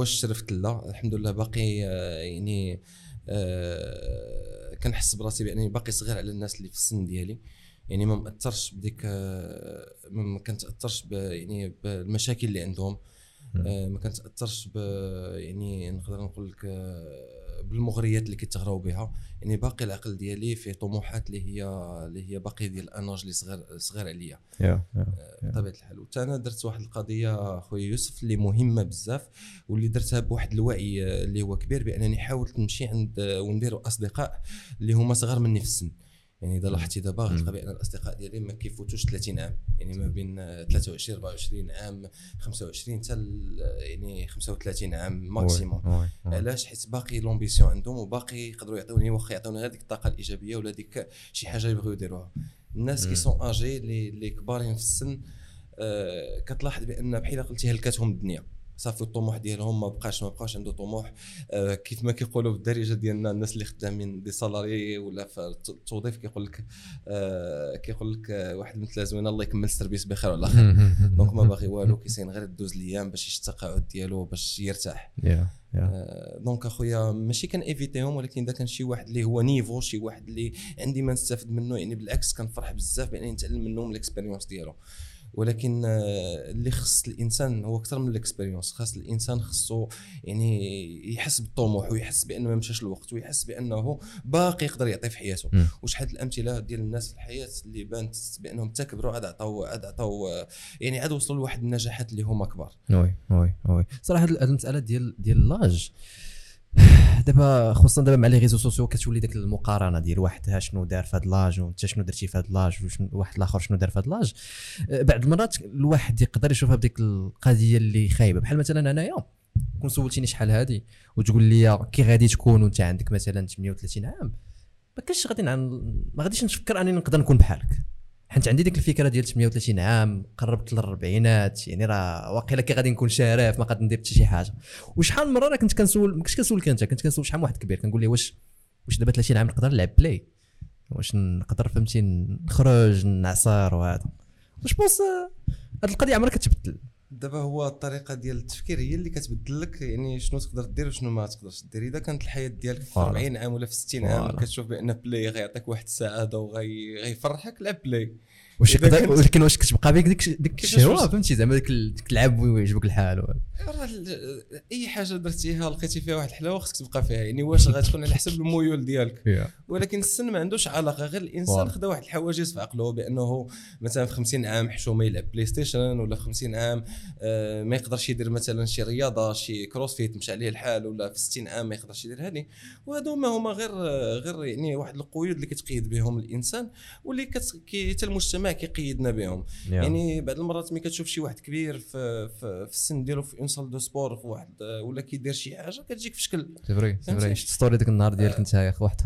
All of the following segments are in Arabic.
واش شرفت لا الحمد لله. باقي آه، يعني آه، كنحس براسي بأنني باقي صغير على الناس اللي في السن ديالي. يعني ما مأثرش بديك آه، ما كنتأثرش يعني بالمشاكل اللي عندهم. ما كنتأثرش يعني نقدر نقول لك بالمغريات اللي كيتغراو بها. يعني باقي العقل ديالي فيه طموحات اللي هي اللي هي باقي ديال الاناج اللي صغير صغير عليا. يا يا بطبيعة الحال. وتا أنا درت واحد القضية خويا يوسف اللي مهمة بزاف واللي درتها بواحد الوعي آه، اللي هو كبير بأنني حاولت نمشي عند آه، وندير أصدقاء اللي هما صغار مني في السن. يعني إذا لاحظتي دابا غتلقى بان الأصدقاء ديالي ما كيفوتوش 30 عام يعني ما بين آه، 23 24 عام 25 حتى يعني 35 عام maximum. علاش؟ حيت باقي l'ambition عندهم وباقي يقدروا يعطوني واخا يعطوني غير ديك الطاقة الإيجابية ولا ديك شي حاجة يبغيو يديروها. الناس. qui sont âgés اللي كبارين في السن آه كتلاحظ بأن بحال قلتي هلكاتهم الدنيا. صافي الطموح ديالهم ما بقاش ما بقاش عنده طموح. آه كيف ما كيقولوا بالدارجه ديالنا الناس اللي خدامين des salariés ولا في التوظيف كيقول لك آه كيقول لك آه واحد مثل زوينة الله يكمل ال service بخير وعلى خير. donc ما باغي والو كيتسنى غير تدوز الأيام باش يشد التقاعد ديالو باش يرتاح. donc أخويا ماشي كان éviter هم ولكن إذا كان شي واحد اللي هو niveau شي واحد اللي عندي ما نستافد منه يعني بالعكس كنفرح بزاف بأنني نتعلم منه من ال expérience ديالو. ولكن آه، اللي خص الإنسان هو أكثر من ال expérience خاص الإنسان خصو يعني يحس بالطموح ويحس بانه ما مشاش الوقت ويحس بأنه باقي يقدر يعطي في حياته. وشحال الأمثلة ديال الناس في الحياة اللي بانت بأنهم تكبروا عاد عطاو عاد عطاو آه، يعني عاد وصلوا لواحد النجاحات اللي هما كبار. oui oui oui. صراحة هاد المسألة ديال ديال l'âge دابا خصوصا دابا مع les réseaux sociaux كتولي ديك المقارنة ديال واحد شنو دار في l'âge وانت شنو درتي في l'âge وشنو- واحد الآخر شنو دار في l'âge أه، بعض المرات الواحد يقدر يشوفها بديك القضية اللي خايبة بحال مثلا أنايا كون سولتيني شحال هادي وتقول لي كي غادي تكون وانت عندك مثلا 38 عام ما كاينش غادي. ما غاديش نفكر أني نقدر نكون بحالك حيت عندي ديك الفكرة ديال 38 عام قربت للربعينات يعني راه واقيلا كي غادي نكون شارف ما غادي ندير حتى شي حاجة. وشحال من مرة كنت كنسول ما كنتش كنسولك انت كنت كنسول شحال من واحد كبير. كنقول ليه واش واش دابا 30 عام نقدر نلعب Play واش نقدر فهمتي نخرج نعصر وهذا. je pense هاد القضية عمرها كتبدل. دابا هو الطريقة ديال التفكير هي اللي كتبدل لك يعني شنو تقدر دير وشنو ما تقدرش دير إذا كانت الحياة ديالك في voilà. 40 عام ولا في 60 عام. كتشوف بأن Play غيعطيك واحد السعادة وغيفرحك لعب Play واش يقدر ولكن واش كتبقى بك ديك ديك الشهوة فهمتي زعما ديك اللعب ويعجبك الحال اي حاجة درتيها لقيتي فيها واحد الحلاوة خصك تبقى فيها يعني واش غتكون على حسب الميول ديالك. ولكن السن ما عندوش علاقة غير الإنسان. خدا واحد الحواجز في عقله بأنه مثلا في 50 عام حشومه يلعب PlayStation ولا في 50 عام آه، ما يقدرش يدير مثلا شي رياضة شي crossfit مشى عليه الحال ولا في 60 عام ما يقدرش يدير هذه. وهذو ما هما غير غير يعني واحد القيود اللي كتقيد بهم الإنسان واللي حتى المجتمع كيقيدنا بهم. يعني بعض المرات ملي كتشوف شي واحد كبير في في, في السن ديالو في une salle de sport في واحد ولا كيدير شي حاجة كتجيك في شكل c'est vrai c'est vrai شفت story ديك النهار ديالك انت واحد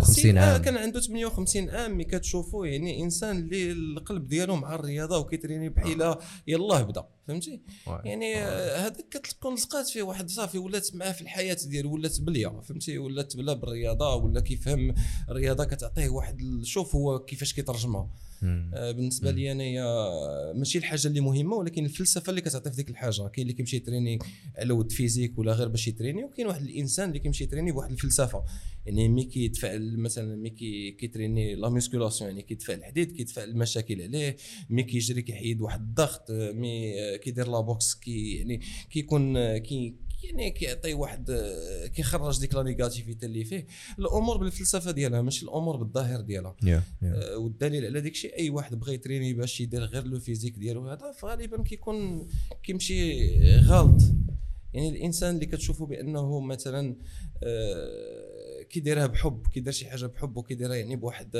50 سي- آه، عام كان عنده 58 عام ملي كتشوفوه يعني انسان اللي القلب ديالو مع الرياضه وكي entraîner بحال إلا يلاه بدا فهمتي. يعني هذاك كتكون لصقات فيه واحد صافي ولات معاه في الحياة ديالو ولات بليه فهمتي ولات بلا بالرياضه ولا كيفهم الرياضه كتعطيه واحد شوف هو كيفاش كيترجمها بالنسبة لي انايا ماشي الحاجة اللي مهمة ولكن الفلسفة اللي كتعطي في ديك الحاجة. كاين اللي كيمشي ي entraîner على ود physique ولا غير باش ي entraîner وكاين واحد الإنسان اللي كيمشي ي entraîner بواحد الفلسفة. يعني مي كيتفاعل مثلا مي كي كي entraîner la musculation يعني كيدفع الحديد كيدفع المشاكل عليه مي كيجري كيحيد واحد الضغط آه، مي آه، كيدير la boxe كي يعني كيكون آه، كي يعني كيعطي واحد كيخرج ديك la négativité اللي فيه. الأمور بالفلسفة ديالها ماشي الأمور بالظاهر ديالها. يا يا آه، والدليل على داك الشيء أي واحد بغى ي entraîner باش يدير غير le physique ديالو هذا فغالبا كيكون كيمشي غلط. يعني الإنسان اللي كتشوفه بأنه مثلا آه، كيديرها بحب كيدير شي حاجة بحب وكيديرها يعني بواحد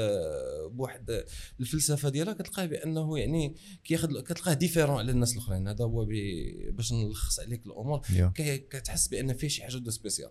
بواحد الفلسفة ديالها كتلقاه بأنه يعني كياخذ كتلقاه différent على الناس الأخرين. هذا هو باش نلخص عليك الأمور. كي- كتحس بأن فيه شي حاجة de spécial